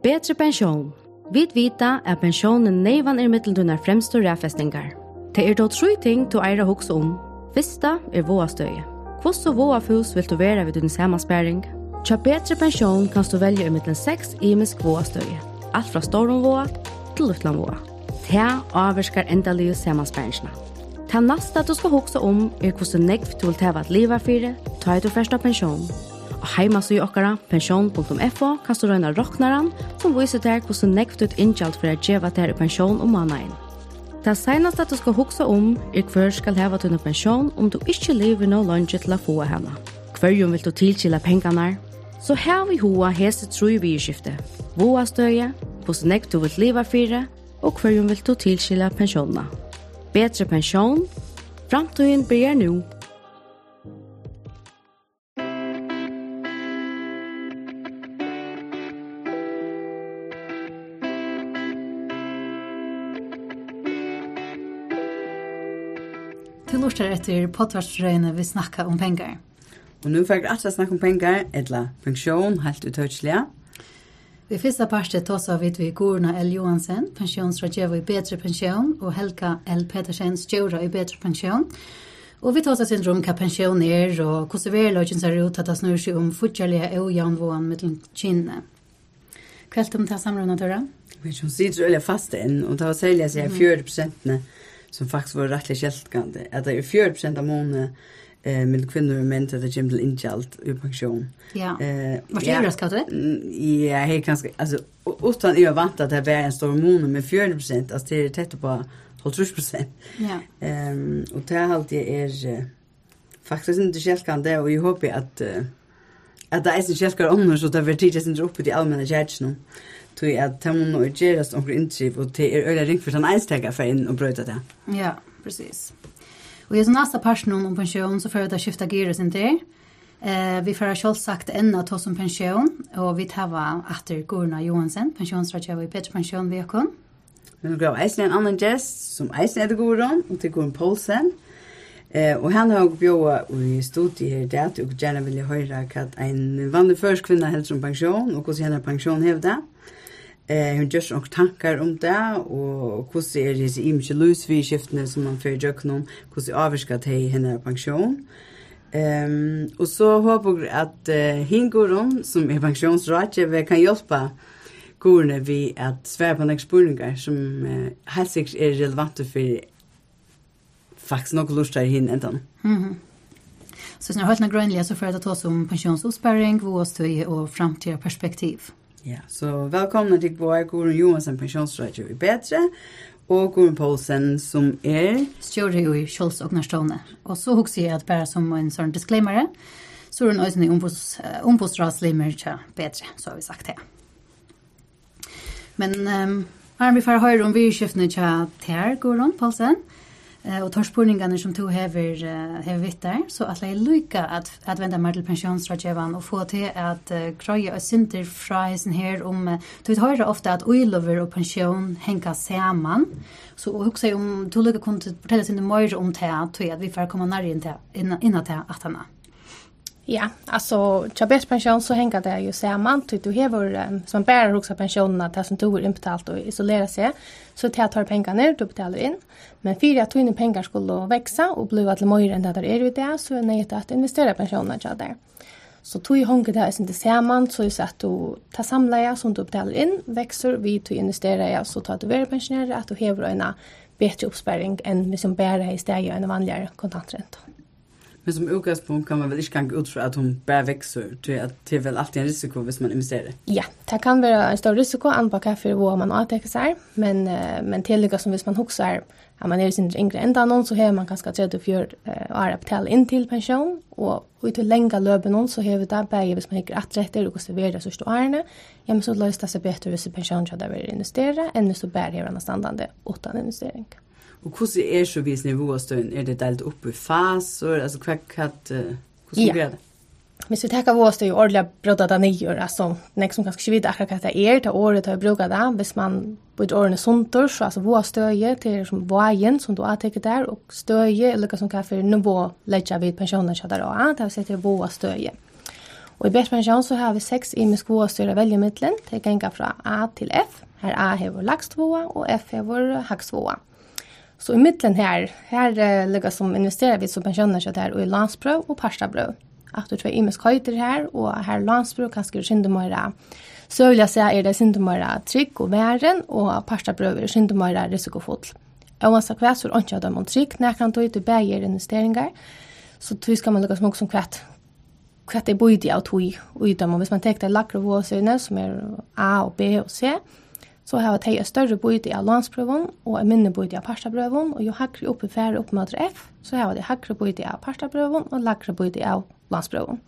Betre pensjon. Vi vita at pensjonen neivan er mitteldunar fremstu ræfestingar. Det er då tru ting du eira hugsa om. Fyrsta er våastøye. Hvordan våafus vil du være ved din samansperring? Tja betre pensjon kan du velge i mittelen 6 imisk våastøye. Alt fra storom våa til lutlan våa. Ta avverskar endalige samansperringsna. Ta nasta du skal hugsa om er hvordan negv du vil teva at liva fyrir, ta i du fyrsta pensjon. Og heima så i okkara, pensjon.fo, kan du røyna roknaran, som viser deg hvordan nekvt ut innkjalt for å djeva deg i pensjon om måneden. Det seneste du skal huske om er hver skal heva dine pensjon om du ikke lever noe lønge til å få henne. Hverjum vil du tilkjela pengene? Så her vi hoa hese tru i byskiftet. Voa støye, hvordan nekvt du vil leva fire, og hverjum vil du tilkjela pensjonene. Betre pensjon, framtiden blir nå. Til lortar etter potvarsrøyene vi snakka om pengar. Og nu fikk alt snakka om pengar, etla pensjon, helt utøytslega. Vi fyrsta parste tåsa vid vi Gorna L. Johansen, pensjonsrådgjøver i Bedre Pensjon, og Helga L. Petersen, stjåra i Bedre Pensjon. Og vi tåsa sin rom hva pensjon er, og hvordan verløgjen ser ut at det snur seg om fortjellige og janvåan mittel kynne. Kvelt om det samrundet, Tøra? Vi som sitter veldig fast inn, og det var særlig at jeg er 40 prosentene, mm som faktisk var rettelig kjeltgande, at det er 40 av måned eh med kvinnor och män det gym till inkjalt i pension. Ja. Eh vad det ska du? Ja, helt ganska alltså utan jag vant att det var en stor mån med 40 alltså det är tätt på 50%. Ja. Ehm och det halt alltid är faktiskt inte självkande och jag hoppas att att det är så självkande om så det blir tidigt inte uppe i allmänna kärleken tog at det må nå gjøres noen inntriv, og det er øyne ringt for sånn einstegger for inn og brøyte det. Ja, precis. Og i nästa personen om pensjon, så får jeg da skifte gyrer sin til. Eh, vi får selvsagt enda ta som pensjon, og vi tar etter Gorna Johansen, pensjonsrådgjøver i Petra Pensjon vi har kun. Men vi har eisen en annan gjest, som eisen heter Goran, og til Goran Poulsen. Eh, og han har bjået i studiet her det, og gjerne vil jeg høre hva en vanlig først kvinne helst om pensjon, og hvordan henne pensjon hevde. Eh, hun gjør noen tankar om det, og hvordan er det i mye løsvidskiftene som man fører gjør noen, hvordan avvirker det henne pensjon. Ehm um, och så hoppas jag att uh, Hingoron som är pensionsrådgivare kan hjelpe Gorene vi att svære på noen spurningar som uh, helt säkert är relevanta för faktiskt något lustar hin ändan. Mhm. Mm -hmm. så snart helt några grönliga så för att ta oss om pensionsavsparing, våstöj och framtida perspektiv. Ja, så velkomna til vår Gurun Johansen pensjonsrådgiver i Betre, og Gurun Poulsen som er... Stjører jo i Kjols og Nærstående. Og så husker jeg at bare som en sånn disclaimer, så er hun også en ombudsradslimer til Betre, så har vi sagt det. Men um, Arne, vi får høre om vi skiftene til Ter, Gurun Poulsen. Ja. Eh och tar som tog hever hever vittar så att lägga lycka att att vända mig till pensionsrådgivaren och få till att kröja och synter fra hisen här om du hör ofta att oilover och pension hänga samman så och också om du lycka kunde fortälla sin mer om det att vi får komma närmare in till innan till att han Ja, alltså Chabes pension så hänger det ju samman till du har som bär också pensionerna där som du har inbetalt och isolera sig så till att ta pengar ner du betalar in. Men för att dina pengar skulle växa och bli att mer än det där är det så är det att investera pensionerna så där. Så tog honget det inte samman så är att du tar samla som du betalar in växer vi till investera ja så tar du väl pensionärer att du har en bättre uppsparing än vi som bär i stället en vanligare kontantränta. Mm. Men som utgangspunkt kan man väl inte gå ut för att hon bara växer till att det är väl alltid en risiko hvis man investerar. Ja, det kan vara en stor risiko an på kaffe vad man avtäcker sig. Men, men tillägga som hvis man huxar att man är sin yngre ända någon så har man ganska 34 uh, år att betala in till pension. Och ut till länga löpen någon så har vi det bägge hvis man hickar att rätter och konserverar sista åren. Ja, men så löser det sig bättre hvis pensionen ska där investera än hvis du bär har en standande utan investering. Og hvordan er så vis nivåstøyen? Er det delt opp i faser? Altså, hva, hva, hvordan ja. blir det? Hvis vi tenker vår støy ordentlig brødda det nye, altså, nek som kanskje vet akkurat hva det er, til året til å bruke det, hvis man blir årene sunter, så altså vår støye til som vågen som du har tekket der, og støye er lukket som hva for nivå ledger vid pensjonen til der også, det vil si til vår støye. Og i best så har vi seks imisk vår støy å velge middelen, til ganger fra A til F, her A hever lagstvåa, og F hever hagstvåa. Så i midten her, her uh, lägger som investerar vi som pensjoner seg der, och i landsbröd och pastabröd. Att du tror imes kajter här och her landsbröd kanske skrive skynda. Så vill jag säga är det skynda mera trygg och värden och pastabröd är skynda mera risikofullt. Oavsett kväll så är det inte att de har trygg när kan ta ut och bäger investeringar. Så då ska man lägga som også kvätt kvätt är bøyde och tog och utan man, hvis man lakre lakrevåsöjne som är A och B och C så har jeg en større bøyde av landsprøven og en mindre bøyde av parstaprøven, og jo hakre oppe færre opp mot F, så har jeg hakre bøyde av parstaprøven og lakre bøyde av landsprøven.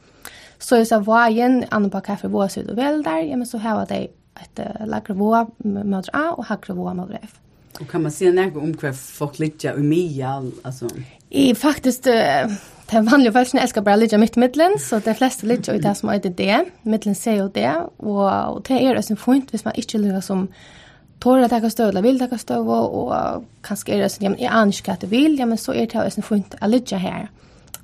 Så hvis jeg var igjen, andre på kaffe våre så du vel der, ja, men så har jeg et lakre våre mot A og hakre våre mot F. Og kan man si noe om hva folk ligger i mye, altså? I faktisk, uh, De vanlige folkene elsker bare litt mitt midtelen, så de fleste litt jo i det som er det. midtelen ser jo det, og, og det er også en fint hvis man ikke lurer som tårer at jeg kan eller vil jeg støv, og kanskje er det som, ja, men jeg aner ikke at jeg vil, ja, men så er det også fint å ligge her.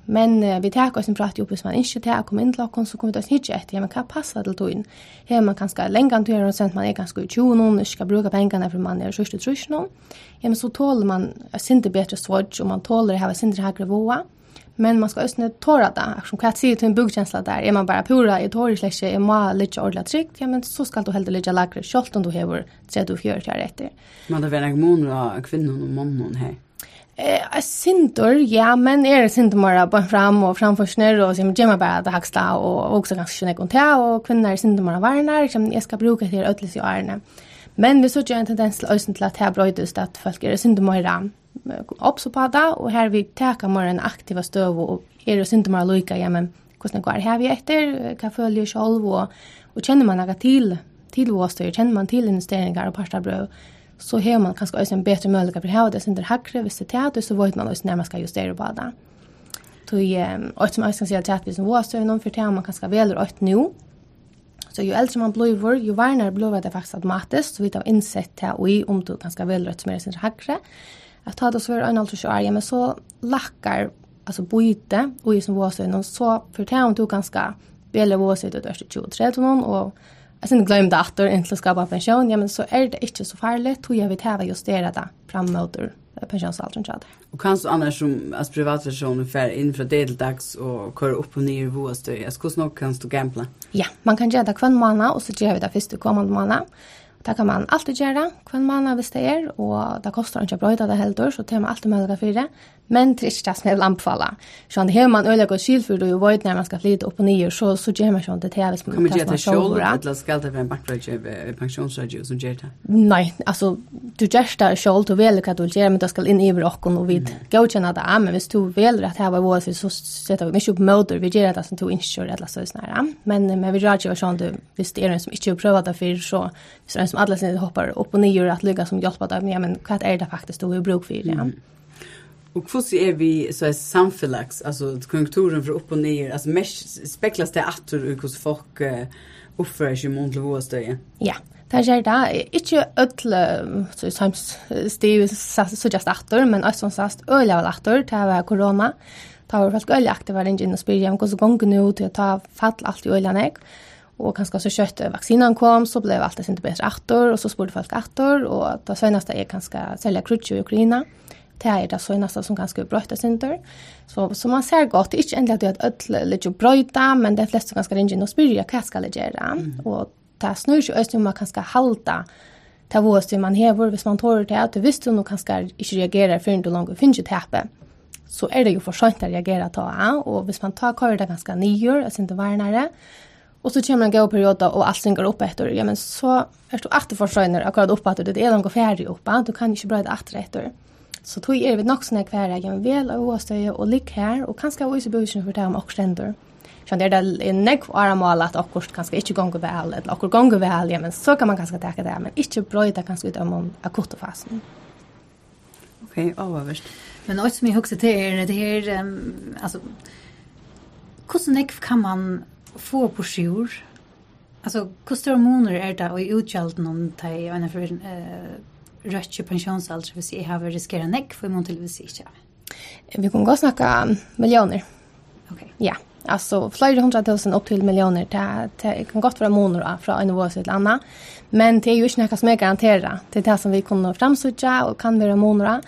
Men uh, vi tar oss en prat ihop, hvis man ikke tar, kommer inn til åkken, så kommer vi å ikke etter, ja, men hva passer til togjen? Her man kanskje lenge an togjen, og sen man er ganske ut 20 og ikke skal bruke pengene for man er sørste trusjon. ja, men så tåler man sindre bedre svårt, og man tåler det her sindre her grevoa, Men man ska ösna tåra det. Som kan jag säga till en buggkänsla där. Är man bara pura i tår i släcke, är man lite ordla tryggt, ja men så ska du hellre lite lagre kjolt om du hever 34 år efter. Men det var en mån av kvinnan och mannen här. Eh, syndor, ja, men är det syndor bara fram och framför snör och som gemma bara det hacksta och också ganska snägg och tä och kvinnor syndor bara varnar, som jag ska bruka till ödlis i arne. Men vi så ju en tendens till ösen till att här bröjdes att folk är syndor bara oppså på det, og her vi teka mer en aktiva støv, og er det synd mer loika, ja, men hvordan går her vi etter, hva følger jeg selv, og, og kjenner man noe til, til våstøy, kjenner man til investeringar og parstabrøv, så har man kanskje også en bedre mulighet for å ha det sin der hakre, hvis det er det, så vet man også når man skal justere på det. Så jeg, og som jeg skal si at jeg som våstøy, noen for det man kanskje veler åt nå, Så ju eldre man blir, ju varnare blir det faktiskt automatisk, Så vi tar innsett til och i om du ganska välrött som är sin högre att det så var en alltså så men så lackar alltså byte och i som var så någon så för town tog ganska väl var så det där 23 någon och Jag sen glömde att det inte skapa pension, ja men så är det inte så farligt, Hur jag vill täva justera det där framåt pensionsalderen Och kan kanskje annars som as privatpersoner fer in fra det til dags og kører opp og ned i våstøy, snart kan du gamble? Ja, man kan göra det kvann månad och så gör vi det första kommande månad. Det kan man alltid gjøre, hver måned hvis det er, og det koster ikke å brøyde det heller, så det er man alltid mulig for det men det er ikke det som jeg vil anbefale. Så han har man øyne gått skyld for det, og vet når man skal flytte opp og nye, så, så gjør man sånn det til hvis man kan gjøre det selv, eller skal det være en pensjonsrådgiver som gjør det? Nei, altså, du gjør det selv, du vet hva du vil gjøre, men du skal inn i hverandre, og vi godkjenner det, men hvis du velger at det var vår, så setter vi mye opp møter, vi gjør det som du ikke gjør, eller så snarere. Men, men vi rådgiver sånn, du, hvis det er en som ikke har prøvd det før, så hvis det er en som alle sine hopper opp og nye, at lykke som hjelper deg, ja, men hva er det faktisk du har bruk for, ja? Mm. Och hur ser vi så är samfällax alltså konjunkturen för upp och ner alltså mest speklas det att hur hur folk uh, uppför sig mot låstöje. Ja. Det er det. ikke ødle, så sams stiv, så just aktor, men også som sagt, øyelig av aktor, det var korona, det var folk øyelig aktor, var ikke inn og spyrir om hvordan gongen ut, til å ta fall alt i øyelig nek, og kanskje så kjøtt vaksinen kom, så ble alt det sinte bedre aktor, og så spurte folk aktor, og det seneste er kanskje selja krutsk i Ukraina, det er det søgneste som ganske brøyta synder. Så, så man ser godt, det er ikke endelig at det er ødel litt brøyte, men det er flest som ganske ringer og spør hva skal jeg gjøre. Mm. Og det snur ikke øst om man kan halte halda det våst man hever, hvis man tårer til at du visste du kanskje ikke reagerer før du langt finner ikke tepe, så er det jo for sent å reagere ta av, og hvis man tar kører det ganske nyer, altså var varnere, Och så kommer en god och og alt upp ett år. ja, men så är du att for sent å akkurat upp att det är langt ferdig upp. du kan inte brøyde etter etter. Så tog er vi nok sånne hver egen vel av åstøye og ligg her, og kanskje av åse bøysen for det om okkur stendur. Så det er det en nekv åra mål at okkur kanskje ikke gonger vel, eller okkur gonger vel, ja, men så kan man kanskje teka det, men ikke brøyda kanskje ut om akutofasen. Ok, oververst. Men også som jeg husker til er det her, um, altså, hvordan nekv kan man få på sjur? Altså, hvordan hormoner er det och i utgjelden om det, og innenfor uh, rätt pensionsalder för sig har riskerat nekk, för imot till hvis jeg? Vi kan gå snacka miljoner. Okej. Ja, Alltså flera hundra tusen till miljoner. Det, det kan gott vara månader från en nivå till annan. Men det är ju inte något som är garanterat. Det är det som vi kunne framsutja och kan vara månader.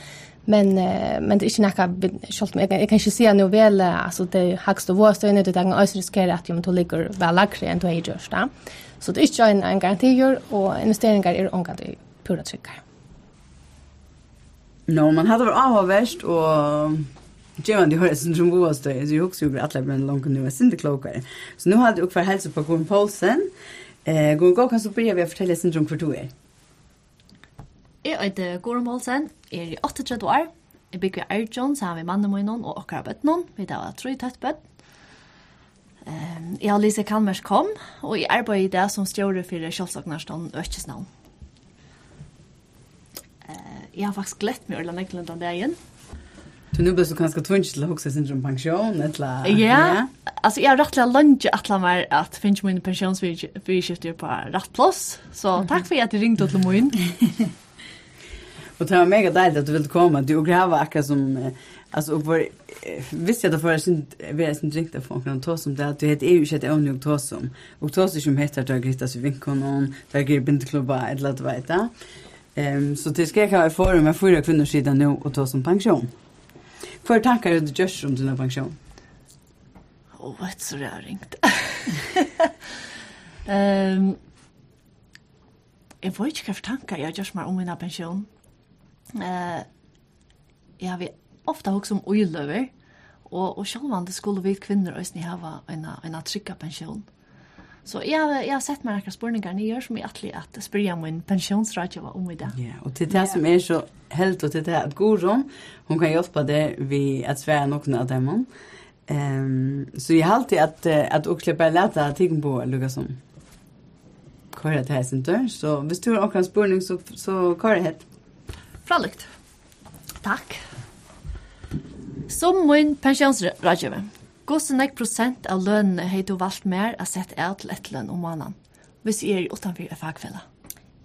men men det är inte något skolt mig. jag kan inte se nu väl alltså det högst och våst är det kan östra riskera att jag tog ligger väl lägre än det är just där så det är inte en en garanti och investeringar är ongat pura tryckare No, man hade varit avvärst och Jevan det har sin som var stå så jag också gjorde alla men långt nu är inte klokare. Så nu hade jag för hälsa på Gun Paulsen. Eh Gun Gå, kan så börja vi att fortälja sin som kvartu är. Jag heter Gun Paulsen, är i 38 år. Jag bygger i Arjons, så har vi mannen min och och har bett. Vi tar tror jag tätt bett. Jeg har Lise Kalmers kom og jeg arbeider i det som stjorde för Kjolsaknarstan Östesnamn jeg har faktisk glett meg Ørland Eklund den dagen. Du nu blir så kanskje tvunget til å huske sin pensjon, eller? Ja, altså jeg har rett til å lunge atla mer at finnes min pensjonsfyrskifter på rett plass, så takk for at du ringte til min. Og det var mega deilig at du ville komme, du og grava akkurat som, altså, og var, visste jeg det for, jeg vet ikke riktig at folk kan ta som det, at du heter EU ikke et evne å ta som, og ta som heter, det er Grita Svinkon, det er Grita Bindeklubba, et eller annet, vet jeg. Ehm så det ska jag ha i forum med fyra kvinnor sidan nu och ta som pension. För tankar du just om din pension? Åh, oh, vad så rörigt. ehm Jag får inte kraft tankar jag görs mig om mina pension. Eh uh, jag vill ofta också om ojlöver och och det skulle vi kvinnor ösni ha en en trygga pension. Så jag jag har sett mig några spårningar ni gör som i attli att spyrja min pensionsrådgivare om i det. Ja, och det det som är så helt och till det att Goron hon kan hjälpa det vid att svära någon av dem. Ehm så jag har alltid att att också bara lätta ting på Lucas som Kör det här sen då. Så om du har kan spårning så så kör det hett. Fralikt. Tack. Som min pensionsrådgivare. Gåsen nek prosent av lønene har du valgt mer å sette er til et lønn om måneden, hvis jeg er utenfor et fagfelle?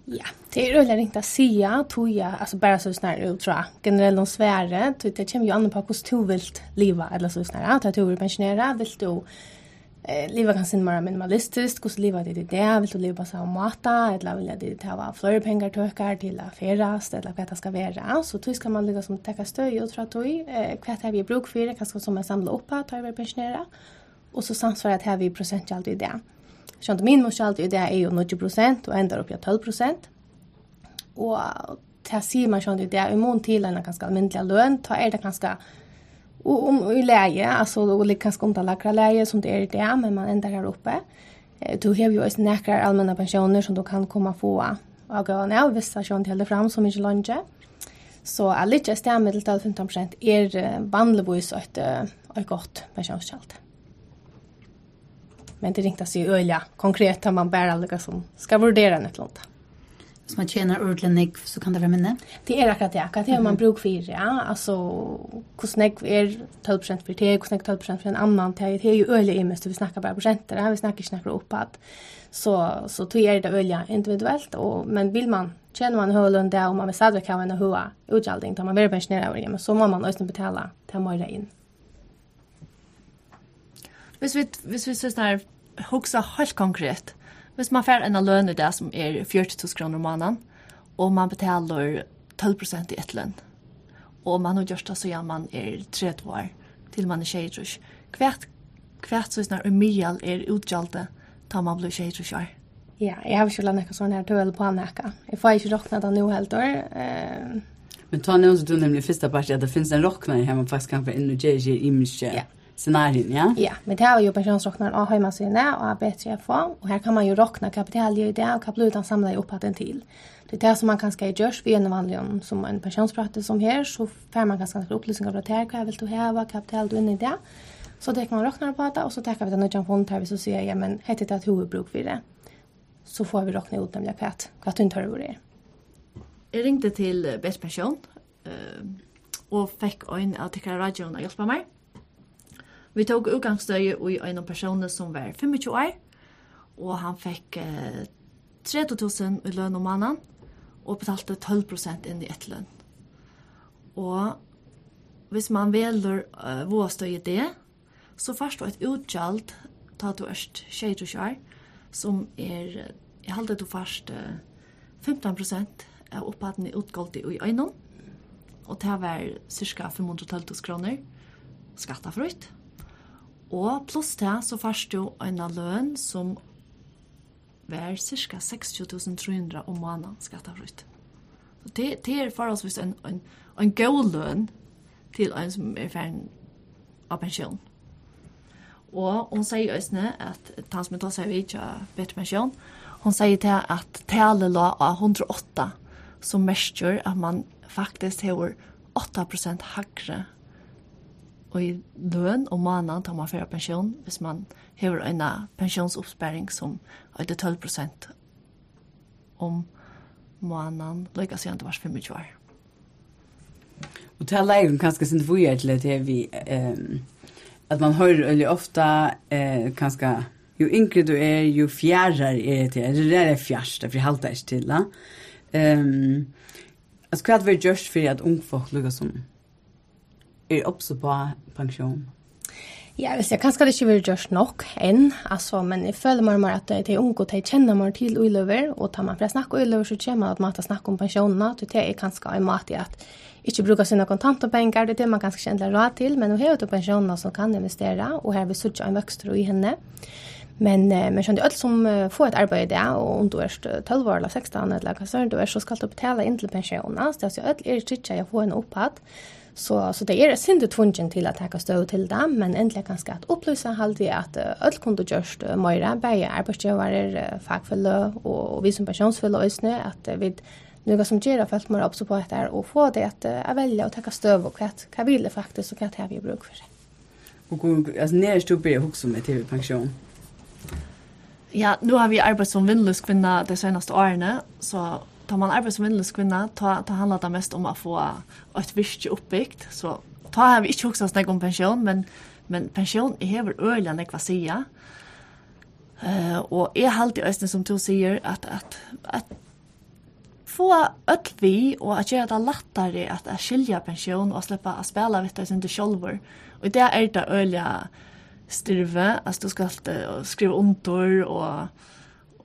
Ja, det er øyelig ringt å si, tog jeg, altså bare så snart ut tror, generelt om svære, tog det kommer jo an på hvordan du vil liva, eller så snart, at du vil pensjonere, vil du eh leva kan sin mer minimalistiskt, hur leva det det är vill du leva så mata, eller vill det ta fler pengar tökar till affärast eller vad det ska vara. Så då ska man lägga som täcka stöd och tror att oj, eh vad här vi bruk för det kanske som en samla upp att ta över pensionera. Och så samsvarar det här vi procent alltid det. Så att min måste alltid det är ju 90 och ändar upp till 12 Och det här ser man ju det är imon till en ganska allmänlig lön, ta är det ganska Och om i läge, alltså då lika ska inte läkra läge som det är det, men man ändrar här uppe. Du har ju också näkrar allmänna pensioner som du kan komma få av gåna av vissa som inte det fram som inte lunge. Så allit är stämmedel till 15 är bandlevis ett ett gott pensionskält. Men det ringtas ju öliga konkret har man bara lika som ska vurdera något långt. Så man tjänar ordentligt nick så kan det vara minne. Det är akkurat det. Akkurat det mm -hmm. man bruk för ja. Alltså hur snägg är 12 för det, hur snägg 12 för en annan det är ju öliga i mest vi snackar bara procenter, här vi snackar snackar uppåt. Så så tog jag det öliga individuellt och men vill man känner man hölen där och man vill sadva kan man hoa utjälding tar man vill pensionera över men så måste man ösna betala ta mer in. Hvis vi hvis vi så där huxa helt konkret. Hvis man får en løn i det som er 40 000 kroner om måneden, og man betaler 12 prosent i et lønn, og man har gjort det så gjerne man er 30 år, til man er tjejtrus. Hvert, hvert så snart umiddel er utgjaldet tar man blir tjejtrus år. Ja, jeg har ikke lagt noe sånn her tøl på nekka. Jeg får ikke råkna det nå helt år. Uh... Men ta noen så du nemlig første part, at det finnes en råkna her man faktisk kan få inn og tjejer i minst Ja, scenarien, ja? Ja, men det har ju pensionsrocknaren av hemmasynet och av bättre. Och här kan man ju rockna kapital i det och kapitalutan samla ihop att den till. Det är det som man kan ska görs vid en vanlig om som en pensionsprate som här så får man ganska upplysningar på det här. Vad vill du häva? Kapital du in i det? Så det kan man rockna på det och så tar vi den nödjan fond här så säger jag men heter det ett huvudbruk vid det. Så får vi rockna ut nämligen kvart. Kvart du inte hör det. Jeg ringte till Best Pension eh, och fick en av tyckare radion att hjälpa mig. Vi tog utgangsstøye i en person som var 25 år, og han fikk eh, 30 000 i lønn om mannen, og betalte 12 prosent inn i ett lønn. Og hvis man velger uh, våstøye det, så først et utgjald, ta du erst tjejer og kjær, som er, jeg halte du først uh, 15 prosent av opphatten i utgåldet i øynene, og det var cirka 512 kroner, skattafrutt. Og pluss til så først du en løn som var cirka 60.300 om måneden skattavrutt. Så det, det er forholdsvis en, en, en god løn til en som er ferdig av pensjon. Og hun sier øsne at han som tar seg vidt av bedre pensjon, hun sier til at tale lå av 108 som mestjer at man faktisk har 8% hakre og i løn og måneden tar man fyrir pensjon hvis man hever en pensjonsoppsparing som er 12 prosent om måneden, lykkes igjen til hver 25 år. Og til leiren kanskje sin fyrir til det vi, ehm at man hører veldig ofte eh, kanskje jo yngre du er, jo fjærere er det til, det er fjærst, for jeg halter ikke til da. Um, altså hva er det vi gjørst for at ung folk lykkes som er oppså på pensjon? Ja, hvis jeg kanskje det ikke vil gjøre nok enn, altså, men jeg føler meg mer at det er unge, det kjenner meg til uiløver, og tar man for å snakke uiløver, så kommer man at man snakke om pensjonene, så det er kanskje en mat i at ikke bruker sine kontanterpenger, det er det man kanskje kjenner råd til, men hun har du pensjonene som kan investere, og her vil suttje en vøkster i henne. Men men skjønner allt som får ett arbete där och om du er 12 år eller 16 eller hva så du är så ska du betale inn till pensionen så det är ju allt är det jag får en opphatt Så, så det är det synd tvungen till att tacka stöd till det, men äntligen ganska att upplysa halvt i att öll kunde görs mera, bäge arbetsgivare, fagfälle och, och vi som personsfälle och snö, att vi några som ger fält mer upp på att där och få det att, att välja och ta stöd och kvart. Vad vill det faktiskt och kvart har vi bruk för det. Och alltså när stod vi också med tv-pension? Ja, nu har vi arbetat som vinnlöskvinna de senaste åren, så tar man arbeid som innløskvinne, ta, ta handler det mest om å få et visst oppbyggt. Så ta har vi ikke også snakket om pensjon, men, men pensjon är vel øyelig enn jeg var sier. Uh, og jeg halte i som du sier, at, at, at få öll vi og at gjøre det lettere at jeg skiljer pensjon og slippe å spille vitt og ikke sjolver. Og det er det øyelig styrve, at du skal skrive under og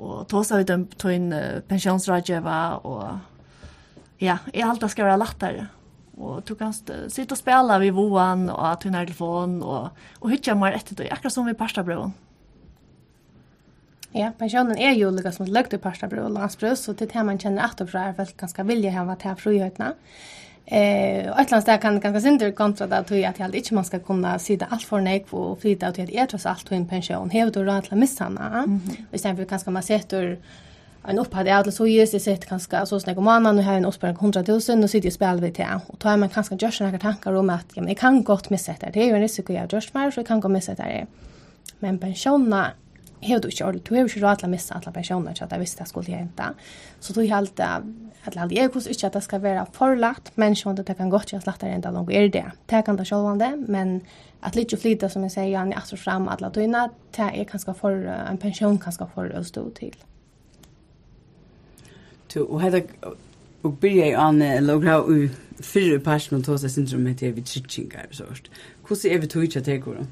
og tåsa vi dem til uh, pensjonsrådgjøver, og ja, jeg halte det skal være lettere. Og du kan sitte og spille ved voen og tunna telefon og, og hytte meg etter det, akkurat som vi parstabrøven. Ja, pensjonen er jo lukka som et løgt i parstabrøv og landsbrøv, så det er det man kjenner etter fra er vel ganske vilje hava til frihøytene. Ja. Eh, och ett land kan ganska synder kontra det att jag att jag inte man ska kunna sitta allt för nej och flytta ut att jag trots allt har en pension. du då rätt att missa henne. Mm -hmm. Istället kanske man sätter en upphad är alltså ju det sett kanske så snägg om annan nu har en uppspärrad 100 000 och sitter ju spelar vi till. Och tar man kanske görs några tankar om att ja, men jag kan gott missa det. Det är ju en risk att jag görs mer så jag kan gå missa det. Men pensionerna hevur du ikki orð, du hevur ikki råd til missa alla personar at visst ta skulle henta. So du halt at halda eg kos ikki at det skal vera forlagt, men sjón ta kan gott at lættare enda longu er det. Det kan ta sjálvande, men at litju flyta sum eg seia han er fram alla tøyna, det er kanskje for ein pensjon kanskje for å stå til. Tu og hetta og byrja an logra u fyrre passion og tosa syndrom heter vi tritchingar så. Kussi er vi tøyja tekur.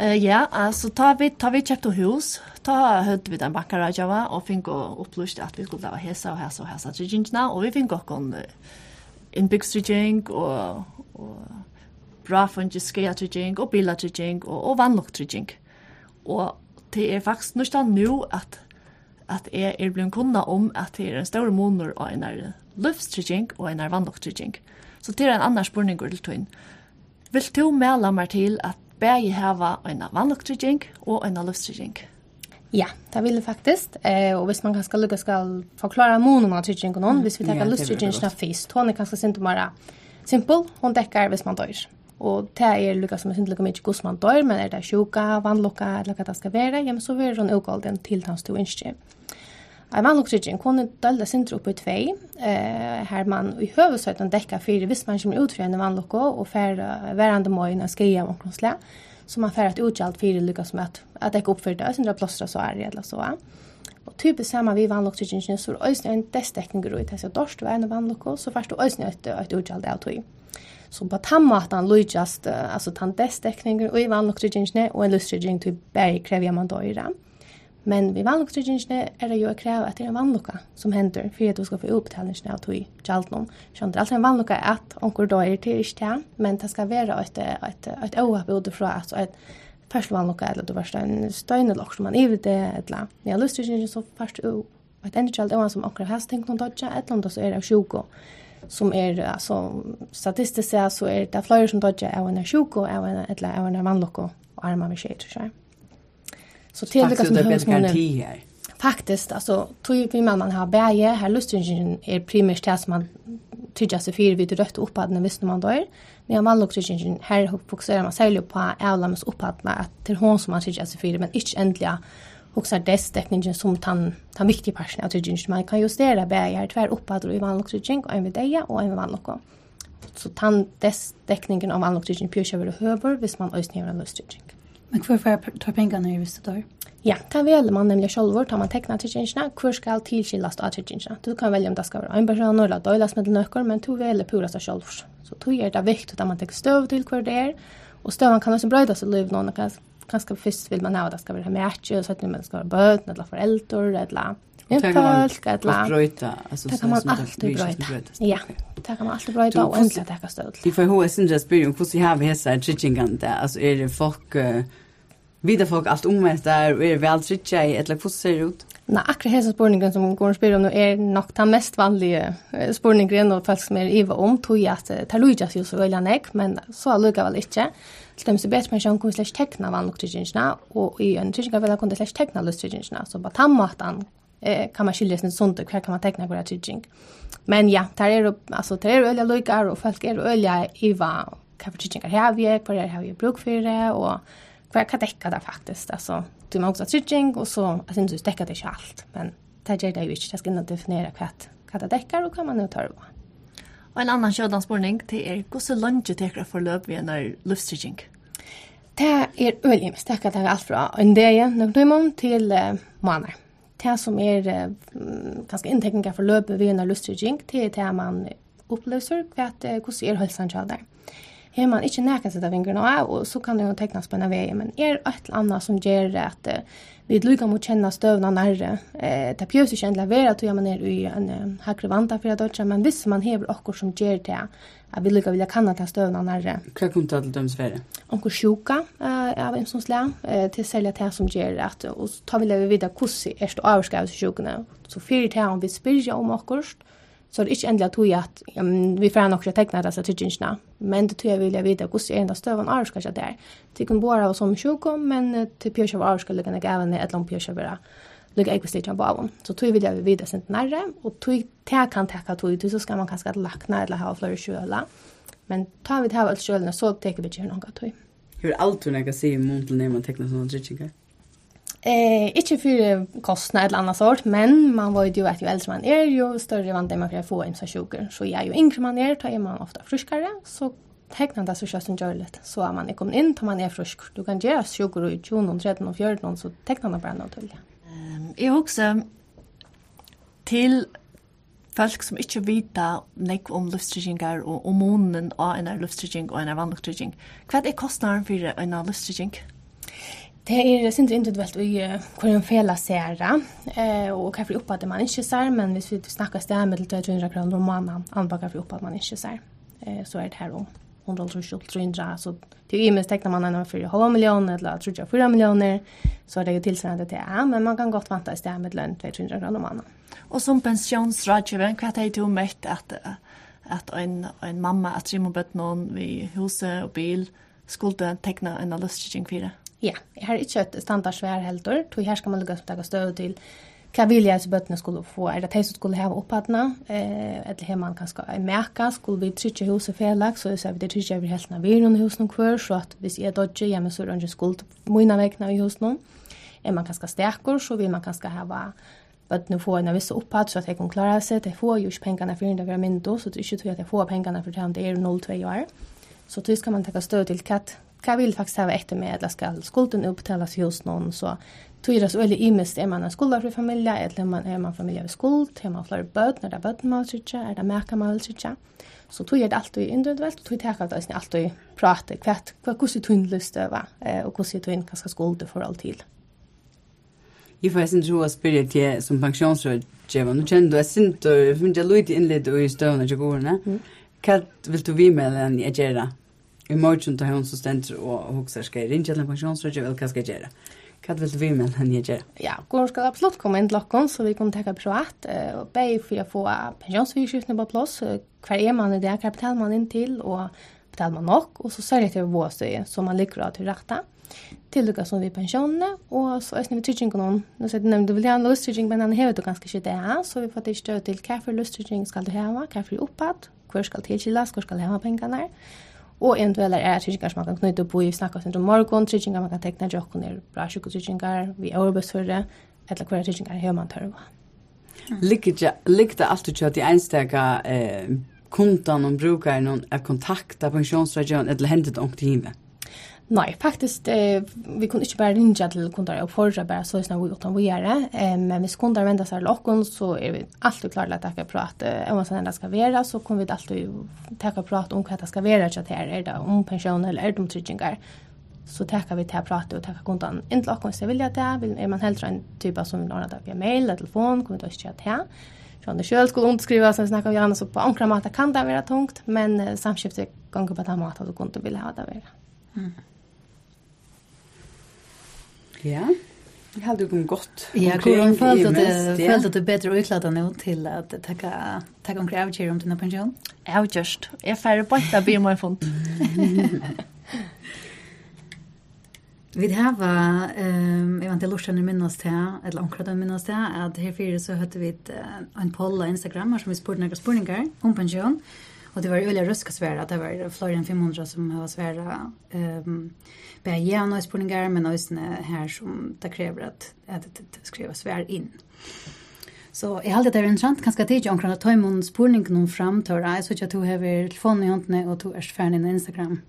Eh ja, alltså tar vi, tar vi kjøpte hus, ta høyde vi den backar Java och fick fikk upplyst att vi skulle lave hesa och hesa och hesa tryggingsna, och vi fikk okkon innbyggstrygging, och och bra från just ska till funnet skia trygging, og bila och og, og till trygging. Och det er faktisk nøstan nu att att är er blir kunna om att det är en stor monor och en løftstrygging och en är vanlock till vannlokktrygging. Så det är en annen spørning till twin. Vill du melde mig till att bæði hava ein vannlugtrygging og ein lufttrygging. Ja, det vil jeg faktisk. Eh, og hvis man kanskje lukka skal forklare månen av tryggingen noen, mm. hvis vi tenker ja, lufttryggingen av hun er kanskje symptomer simpel, hun dekker hvis man dør. Og det er lukka som er synd lukka mykje gos man dør, men er det sjuka, vannlukka, eller hva det skal være, ja, men så vil hun utgålden den tiltans to innskjøp. En mannlopptrygging kunne dølda sindre oppe i tvei, eh, her man i høvesøytan dekker fire hvis man kommer ut fra en mannlokko og fer færre verande og skia om omkronslea, så man færre et utgjald fyrir lykka som at, at dekka opp fyrir døy, sindre plåstra så er eller så. Og typisk saman vi mannlopptryggingen så er òsne en destekning i tess at dorsk var en mannlokko, så færst du òsne et, et utgjald av tøy. Så på tamma at han lykjast, altså tan destekninger og i mannlopptryggingen og en lystrygging til bare krever man døyra. Mm Men vi vannlukkstrykkingene er det jo å kreve at det er en vannlukka som hender for at du skal få utbetalingene av tog kjaltnum. Skjønner, altså en vannlukka er at onker da er til ikke det, men det skal være et, et, et åhap utifra, altså et først vannlukka, eller du varst en støynelokk som man iver det, eller når ja, lukkstrykkingene så først et enda endekjalt åhap som onker har stengt noen dødja, et eller annet så er det sjuko som er alltså statistiskt så är det fler som dodger av en sjuko av en eller av en vannlokko och armar med skit så. Så det är liksom hur är. Faktiskt alltså tror ju min man har bäge här lustringen är primärt det som man tycker sig för vid rött uppad när visst man då är. När man lustringen här fokuserar man särskilt på ävlams uppadna att till hon som man tycker sig för men inte ändliga också däckningen som tan tan viktig person att tycker man kan justera bäge här tvär uppad och i man lustringen och en vid dig och en vid man och så tan däckningen av man lustringen pure över höver visst man ösnära lustringen. Men hver får ta pengene i hvis du tar? Ja, det velger man nemlig selv tar man tekna til tjenestene, hvor skal tilskilles av til. Du kan velge om det skal være en person eller døyles med nøkker, men du velger pura seg selv. Så du gjør det viktig at man tar støv til hver det er, og støven kan også brøyde seg liv noen, kanskje først vil man ha det skal være mætje, og så at man skal være bøten eller foreldre, eller Ja, folk att la. Bröta, alltså Det kan man alltid bröta. Ja, det kan man alltid bröta och ändla det kan stöd. Det får ju hos inte spyr om hur vi har hästar chicken där. Alltså är det folk vidare folk allt om det där och är väl tricka i eller hur ser det ut? Nej, akkurat hesa spurningen som går spyr om nu är nog den mest vanliga spurningen och folk som är iva om tog att ta Luigas ju så väl näck, men så lukar väl inte. Til dem som vet man sjøen kunne slags tekna vann og og i en trygginga vel kunne slags tekna lust tryggingsna, så på tann måten eh, kan man skilja sin sunt och kan man teckna våra trygging. Men ja, där är det, alltså, där är det öliga och folk är öliga i va kan för tryggingar här vi är, på är här vi bruk för det och vad kan täcka det faktiskt. Alltså, du måste ha trygging och så, alltså syns det täcker det inte allt, men det är det ju inte, det ska inte definiera vad, vad det täcker och kan man nu ta det på. Og en annan sjødan spurning til er, så lønge teker for løp vi en løftstrygging? Det er øyelig, det er alt fra en dag, noen till til uh, måneder det som er ganske inntekninger for løpet ved en løstrygging, det er det man opplever hva, er, hvordan er hølsen til det har man inte näkan sätta vingarna av og så kan det ju tecknas på en men är er ett eller annat som ger det att vi lukar mot känna stövna närre eh ta pjös ju ändla vara att man är i en hakre vanta för att dotcha men visst man hever också som ger det att vi lukar vilja kanna ta stövna närre vad kunde döms dem svära onkel sjuka eh av en sån slä eh till sälja det som ger att och ta vi leva vidare kussi är det avskavs sjukna så fyrt här om vi spyrja om också Så det är inte ändligt att vi att ja, vi får ha några tecknat dessa tidsingarna. Men det tror jag vill jag veta hur det är enda stövan är kanske där. Det kan vara som sjukom, men till pjörsar var ska lägga även ett långt pjörsar vara lukka ekvis litt på avon. Så tror tog vil jeg vite sent nærre, og tog te kan teka tog, tog så skal man kanskje lakna eller ha flere kjøla. Men tar vi det her alt kjølene, så teker vi ikke noen tog. Hur allt hon kan se i munnen när man tecknar sådana drittsingar? Eh, inte för kostnad eller annat sort, men man var ju att ju äldre man är ju större vant man kan få en så sjuker. Så jag ju yngre man är, tar man ofta friskare, så tecknar det så körs en görligt. Så är man kommer in, tar man är frisk. Du kan göra sjuker i 20, 13 och 14, så tecknar det bara till. Um, jag också till folk som ikke vet nek om luftstrykkingar og om månen av en luftstrykking og en vanlig strykking. Hva er kostnaden for en luftstrykking? Det er sindre individuelt i hvor en fela ser eh, og hva for oppad man ikke ser, men hvis vi snakker sted med 200 kroner om måneden, anbaka hva for oppad man ikke ser, eh, så er det her om 100-300, så til i minst tekner man en for halv million, eller 3-4 millioner, så er det jo tilsvarende til ja, men man kan godt vanta i sted med 200 kroner om måneden. Og som pensjonsrådgiver, hva har du møtt at, at en, en mamma, at Rimo bøtt noen ved huset og bil, skulle tekne en løsning for det? Ja, jeg har ikke et standardsvær helter, tog her skal man lukka som støv til hva vil jeg bøttene skulle få, er det de som skulle hava opphattene, eh, eller har man kanskje en merke, skulle vi trykje huset felag, så er vi det trykje over helten av viren i husen hver, så at hvis jeg dodger hjemme, så er det ikke skuld mine vekkene i husen. Er man kanskje sterkur, så vil man kanskje hava bøttene få en viss opphatt, så at jeg kan klara seg, de får jo ikke pengene for det være mindre, så det er ikke tog at jeg får pengene for det er 0-2 år. Så det skal man takka støv til katt hva vil faktisk ha etter med, eller skal skulden opptales hos noen, så tror det så veldig imest, er man en skuldafri familie, eller er man, er man familie ved skuld, er man flere bøten, er det bøten man ikke, er det merker man vil sitte, så tror jeg det alltid individuelt, og tror jeg det alltid, alltid prate, hva, hva, hvordan du har lyst til, og hvordan du har skal skulde for alt til. Jeg får sin tro å spørre til som pensjonsrådgjøver, nå kjenner du, jeg synes du, jeg finner jeg lyd innlitt i støvnene til gårdene, hva vil du vi med den jeg gjør i morgen tar hun så stendt og hokser skal jeg ringe til en pensjonsrådgjør, eller hva skal jeg gjøre? Hva vil du vi med henne gjøre? Ja, Gården skal absolutt komme inn til dere, så vi kan tenke på at og be for å få pensjonsvirskiftene på plass, hver er man i det, hva betaler man inn til, og betaler man nok, og så sørger jeg til våstøye, så man ligger av til rette, til dere som vi pensjonene, og så er vi trygging noen. Nå sier du nevnt, du vil ha en løstrygging, men han hever du ganske ikke det, så vi får til støt til hva for løstrygging skal du heve, hva for oppad, hvor skal tilkjeldes, hvor skal heve pengene, og eventuella är tryggingar som man kan knyta upp i snakka om morgon, tryggingar man kan tekna jock och ner bra sjukotryggingar, vi er arbetsförre, eller kvar tryggingar hur man tørva. det. Ligger det alltid att de enstaka eh, kundan og brukaren att kontakta pensionsrådgivaren eller hendet omkring det? Nej, faktiskt eh, vi kunde ikke bara ringa till kunder och förra bara så snart vi utan vi gjør det. Eh, men hvis kunder vender seg till åkken, så är vi alltid klara att tacka prat. prate om vad som ska vara så kommer vi alltid tacka prate om vad det ska vara til her, er det om pensjon eller er det om tryggingar. Så tackar vi till prat och tackar kundan. Inte lockon så vill jag det. Vill, man helt en typ som vil ordne det via mail eller telefon kommer vi att köra det. Så det själv skulle underskriva så snackar vi annars på ankra mat kan det vara tungt men eh, samskiftet gånger på det mat att du kunde vilja ha det vara. Mm. Ja. Jeg hadde jo gott. Ja, hon följde det följde det bättre utkladat nu till att tacka takke omkring avgör om dina pension. Ja, Jeg Jag färre på att bli mer fond. Vi har ehm jag vet inte lustar ni minnas det eller onkra de minnas det att här fyra så hade vi en poll på Instagram som vi spurte några spurningar om pension. Och det var öliga röska svära, det var fler än 500 som har svära um, bär gärna spårningar, men också här som det kräver att, att, det skriva svär in. Så jag hade det intressant kanske tidigt om kunna ta emot spårning någon fram till jag så att jag tog över i handen och tog erst färden i Instagram.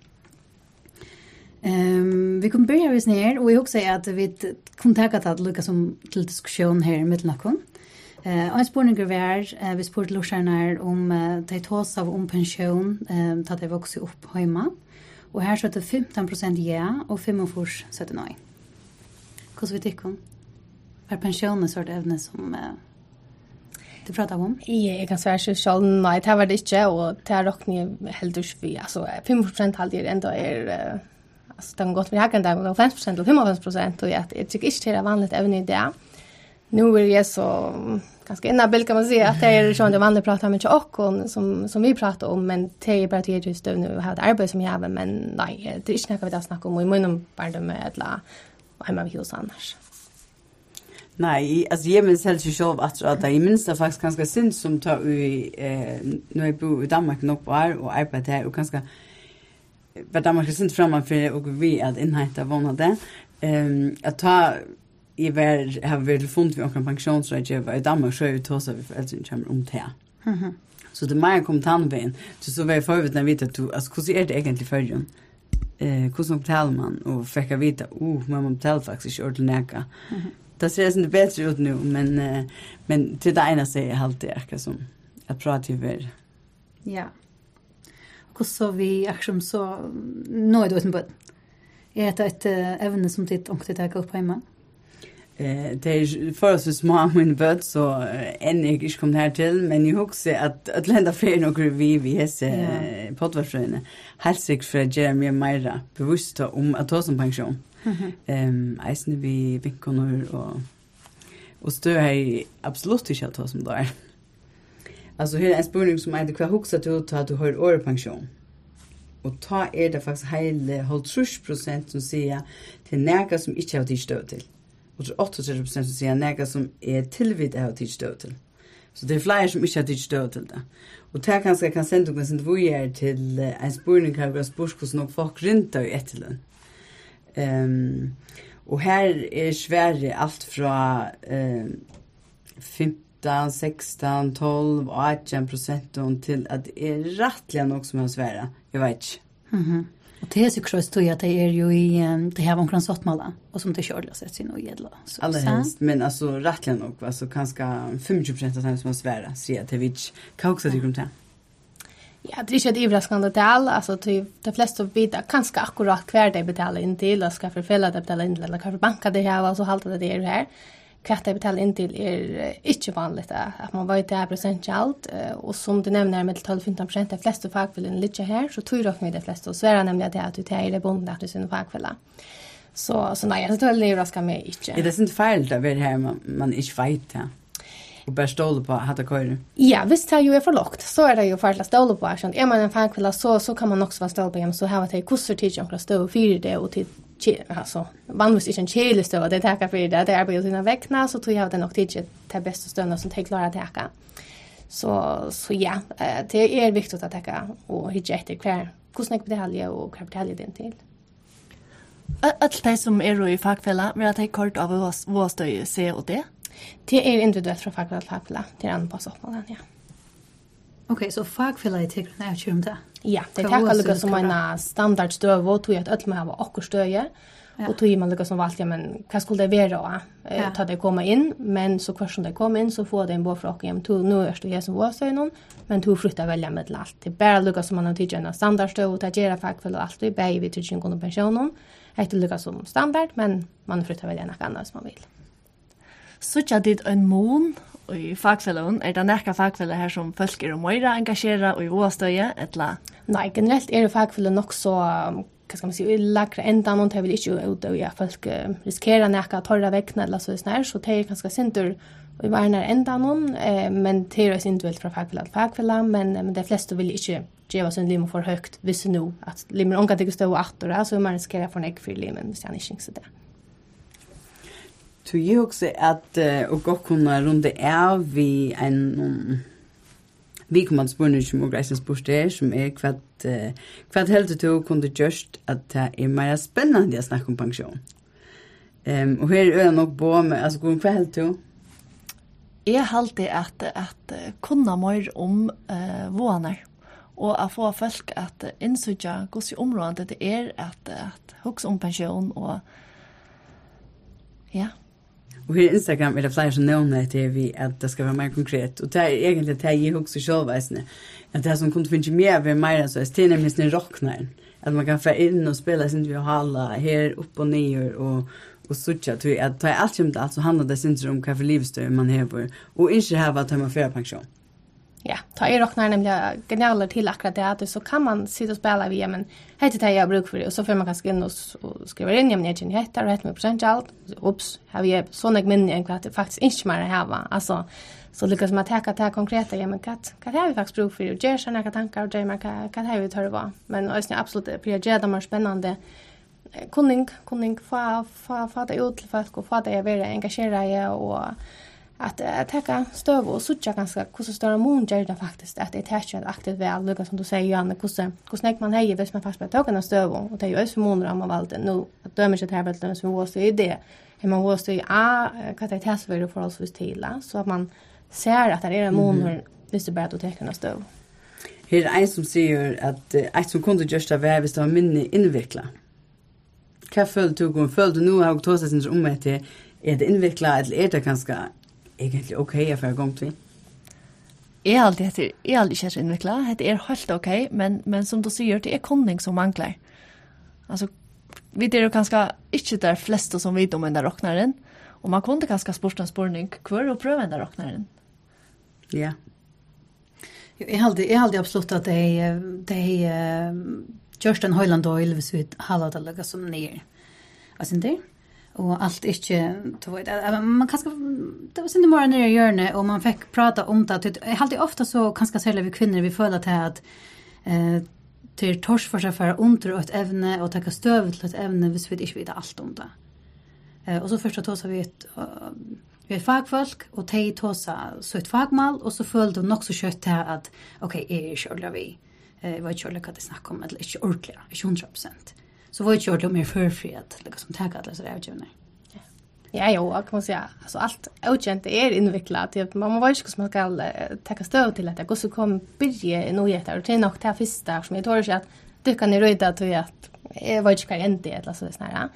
Ehm vi kommer börja vis ner och jag också att vi kontaktat att Lucas som till diskussion här med Nakon. Eh, en spurningur var, eh, vi spurte lursarnar om eh, de tås av om pensjon, eh, da de vokste opp hemma. Og her søtte 15% ja, og 45 søtte nei. Hvordan vil du ikke om? Er pensjonen så er det evne som eh, du prater om? Ja, jeg kan svære seg selv, nei, det var det ikke, og det er råkning helt vi, Altså, 5% halvdje enda er... Altså, alltså den gått vi hakan det med 5 och 55 och jag tycker inte det är vanligt evne i det nu är det så ganska enabil kan man säga att det är så de andra pratar mycket och som, som vi pratar om men det är bara det just nu har det arbete som jag har men nej det är inte något vi har snacka om i munnen bara med eller hemma vid hos annars. Nej, alltså jag minns helt ju själv att att jag minns det faktiskt ganska synd som tar i eh när jag bor i Danmark nog på här och arbetar här och ganska vad Danmark är synd framför och vi att inhämta vad det. Ehm att ta i var har vi fund vi kan pensionsrådgivare i Danmark så är ju tosa vi föräldrar kommer om det. Mhm. Så det mer kom tandvein. Så så var jag förut när vi vet att alltså hur är det egentligen för dig? Eh hur som betalar man och fick jag veta, oh, men man betalar faktiskt inte ordentligt näka. Det ser inte bättre ut nu, men uh, men till det ena säger jag alltid jag som att prata över. Ja. Och så vi action så nöjd utan på. Är det ett ämne som titt och det tar upp hemma? Eh, det är för oss små min bud så än jag inte kom här till men jag husar att att lända för några vi vi är så poddvarsöne. Halsik för Jeremy Myra bevisst om att ta som pension. Ehm eisen vi vinkonor och och stö här absolut inte att ta som där. Alltså här är en spurning som är det kvar husar du att du har år pension. Och ta är det faktisk heile 30% som säger till nærka som inte har tid stöd till og så 38 prosent som sier nega som er tilvitt av tidsstøv til. Så det er flere som ikke har tidsstøv til det. Og det er kanskje kan sende noen sin vujer til en spurning hva vi har spørs hvordan noen folk rinta i etterløn. Um, og her er svære alt fra um, 15, 16, 12 og 18 prosent til at det er rettelig nok som er svære. Jeg vet ikke. Mm -hmm. Och det är så kröst att det är ju i det här omkring sottmala och som det körde sig sin och gädla. Alla helst, men alltså rättligen nog alltså kanske 50 av dem som har svära säger att det Kan också tycka om det? Ja, det är inte ett överraskande tal. Alltså typ de flesta vet ganska akkurat kvar det betalar in till, ska förfälla det betalar in till eller kanske banka det här och så halta det där här kvart jag betalar in till är inte vanligt att man vet det är procentuellt och som du nämner med 12-15 de flesta fagfällen ligger här så tror jag med de flesta och svärar nämligen det att du tar det bonda att du sin fagfälla. Så så nej, det tror det ska mig inte. Det är inte fel där vi här man, man inte vet det. Och bara ståla på att köra. Ja, visst här ju är för lågt. Så är det ju för att ståla på. Är man en fagfälla så, så kan man också vara ståla på hem så har att det är kurser till att stå och det och till alltså vanligtvis inte en kjelig stöva det tackar för det det är på sina väckna så tror jag att det nog inte det bästa stöna som tar klara tacka så så ja det är viktigt att tacka och hitta efter kvar hur snack betalje och kvar betalje den till Alt de som er i fagfella, vil jeg ta kort av hva støy se og det? Det er individuelt fra fagfella til fagfella, til på oppmålen, ja. Okej, så fagfellet tycker ni att om det? Ja, det tackar lukka som en standardstöv og tog att öll man har åker stöje. og tog man lukka som valt, ja men hva skulle det være Ja. Ta det komma inn, men så kvart som det kom inn, så får det en båfråk igen. Tog nu er det som var stöj någon, men tog frutta velja med alt. Det er bare lukka som man har tidigt en standardstöv og tackera fagfellet och allt. Det är bara vi tidigt en gång pensionen. Det lukka som standard, men man frutta välja något annat som man vil. Så tja dit en mån i fagfellon, er det nekka fagfelle her som folk er og møyra engasjera og i åstøye, etla? Nei, generelt er det fagfelle nok så, hva skal man si, lagre enda noen, det vil ikke ut og ja, folk riskerer nekka torra vekkene eller så sånn her, så det er ganske sintur og i varnar enda noen, eh, men det er individuelt fra fagfelle til fagfelle, men, men de fleste vil ikke geva sin limo for høgt, hvis nu, at limer omgang til å stå og attora, så man riskerer for nek for limen, hvis han ikke synger det. Så jeg også at uh, og godt kunne runde av vi en vi kommer til spørsmål som og reisens spørsmål som er hva uh, hva helt du kunne gjørst at det er mer spennende å snakke om pensjon. Um, og her er det nok på med, altså hva helt du? Jeg halte at, at kunne mer om uh, våner og å få folk at innsøkja hvordan området det er at, at hukse om pensjon og ja, Och i Instagram er det flere som nevner til vi at det skal være mer konkret. Og det er egentlig det jeg också själv vet ni. Det som kunde finnas mer över mer så är det nemlig sin rockner. At man kan få inn og spille sin vi halla här upp och ner og, og sucha At det er alt som alt, så handler det sin om hva for livsstøy man har och inte här vad tar man för pension ja, ta i rocknar nämligen genialer till akkurat det att så kan man sitta och spela via men heter det jag bruk för det och så får man kanske in och, och skriva in jag men heter rätt med procent allt Oops, har vi sån jag minne en kvart faktiskt inte mer här va alltså så lyckas man täcka det här konkreta ja men kat kat har vi faktiskt bruk för det och ger sig några tankar och Jamar kat kat har vi tar det va men ösn absolut prioriterar de mer spännande kunning kunning få få få det ut till folk och få det vara engagerade och at att täcka støv og sucha ganske hvordan større mån gjør det faktisk, at det är ikke aktivt väl lugga som du sier, Janne hvordan, hvordan hur man heier hvis man faktisk bare tar tågen støv, og det är ju ösmå måneder om man valgte, nå at dømer ikke til här som vi så är det hur man var i a, hva det täcks för för oss vis till så at man ser at det er en månad vis det bara att täcka stöv Her er en som sier at et som kunne gjørst av hvis det var minne innvikla. Hva føler du, føler du nå har du tåst sin om til, er det innvikla, eller er det ganske egentlig ok jeg får gang til? Jeg er alltid etter, jeg er alltid ikke innviklet, det er helt ok, men, men som du sier, det er kunning som mangler. Altså, vi er jo kanskje ikke der fleste som vet om en der råkneren, og man kunne kanskje spørre en spørning hver og prøve en der råkneren. Ja. Jeg jeg alltid, jeg halde absolutt at de, de uh, Kjørsten Høyland og Ylvis vidt halvdalega som nere. Hva synes du? och allt inte då vet man kanske det var synd mer när jag gör det och man fick prata om det jag har alltid ofta så kanske säljer vi kvinnor vi föll till att eh till tors för sig för under ett ämne och ta stöv till ett ämne hvis vi inte vet allt om det. Eh och så första då så vi ett vi är fagfolk och te tosa så ett fagmal och så följde de också kött här att okej okay, är själva vi eh vad jag vad det snackar om eller inte ordentligt 100% så var ju gjort mer förfrihet liksom tack alla så där utgivna. Ja, jo, kan man säga. Alltså allt outgent är invecklat. typ man måste ju hur man ska ta stöd till att det går så kom börja i nog där och det är nog det första som jag tror att du kan ju röda till att jag vet inte vad jag inte eller så det snarare.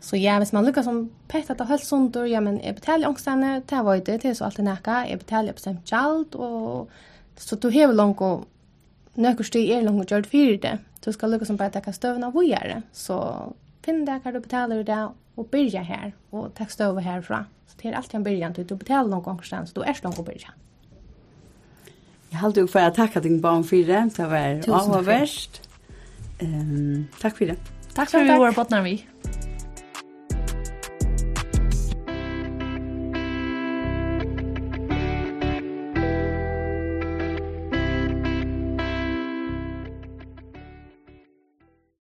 Så ja, hvis man lyckas som pett att hålla då ja men är betalar ångstande, det var det till så allt det näka, jag betalar bestämt chalt och så du har långt och nøkker styr er langt gjørt fyrir det. Du skal lukka som bare takka støvna vujere. Så finn det hva du betaler i det, og byrja her, og takk støvna herfra. Så det er alltid en byrjan, du betaler noen ganger sen, så du er slank å byrja. Jeg halte jo for å takke din barn for det, det var avhåverst. Um, takk for det. Takk for at vi var på den vi.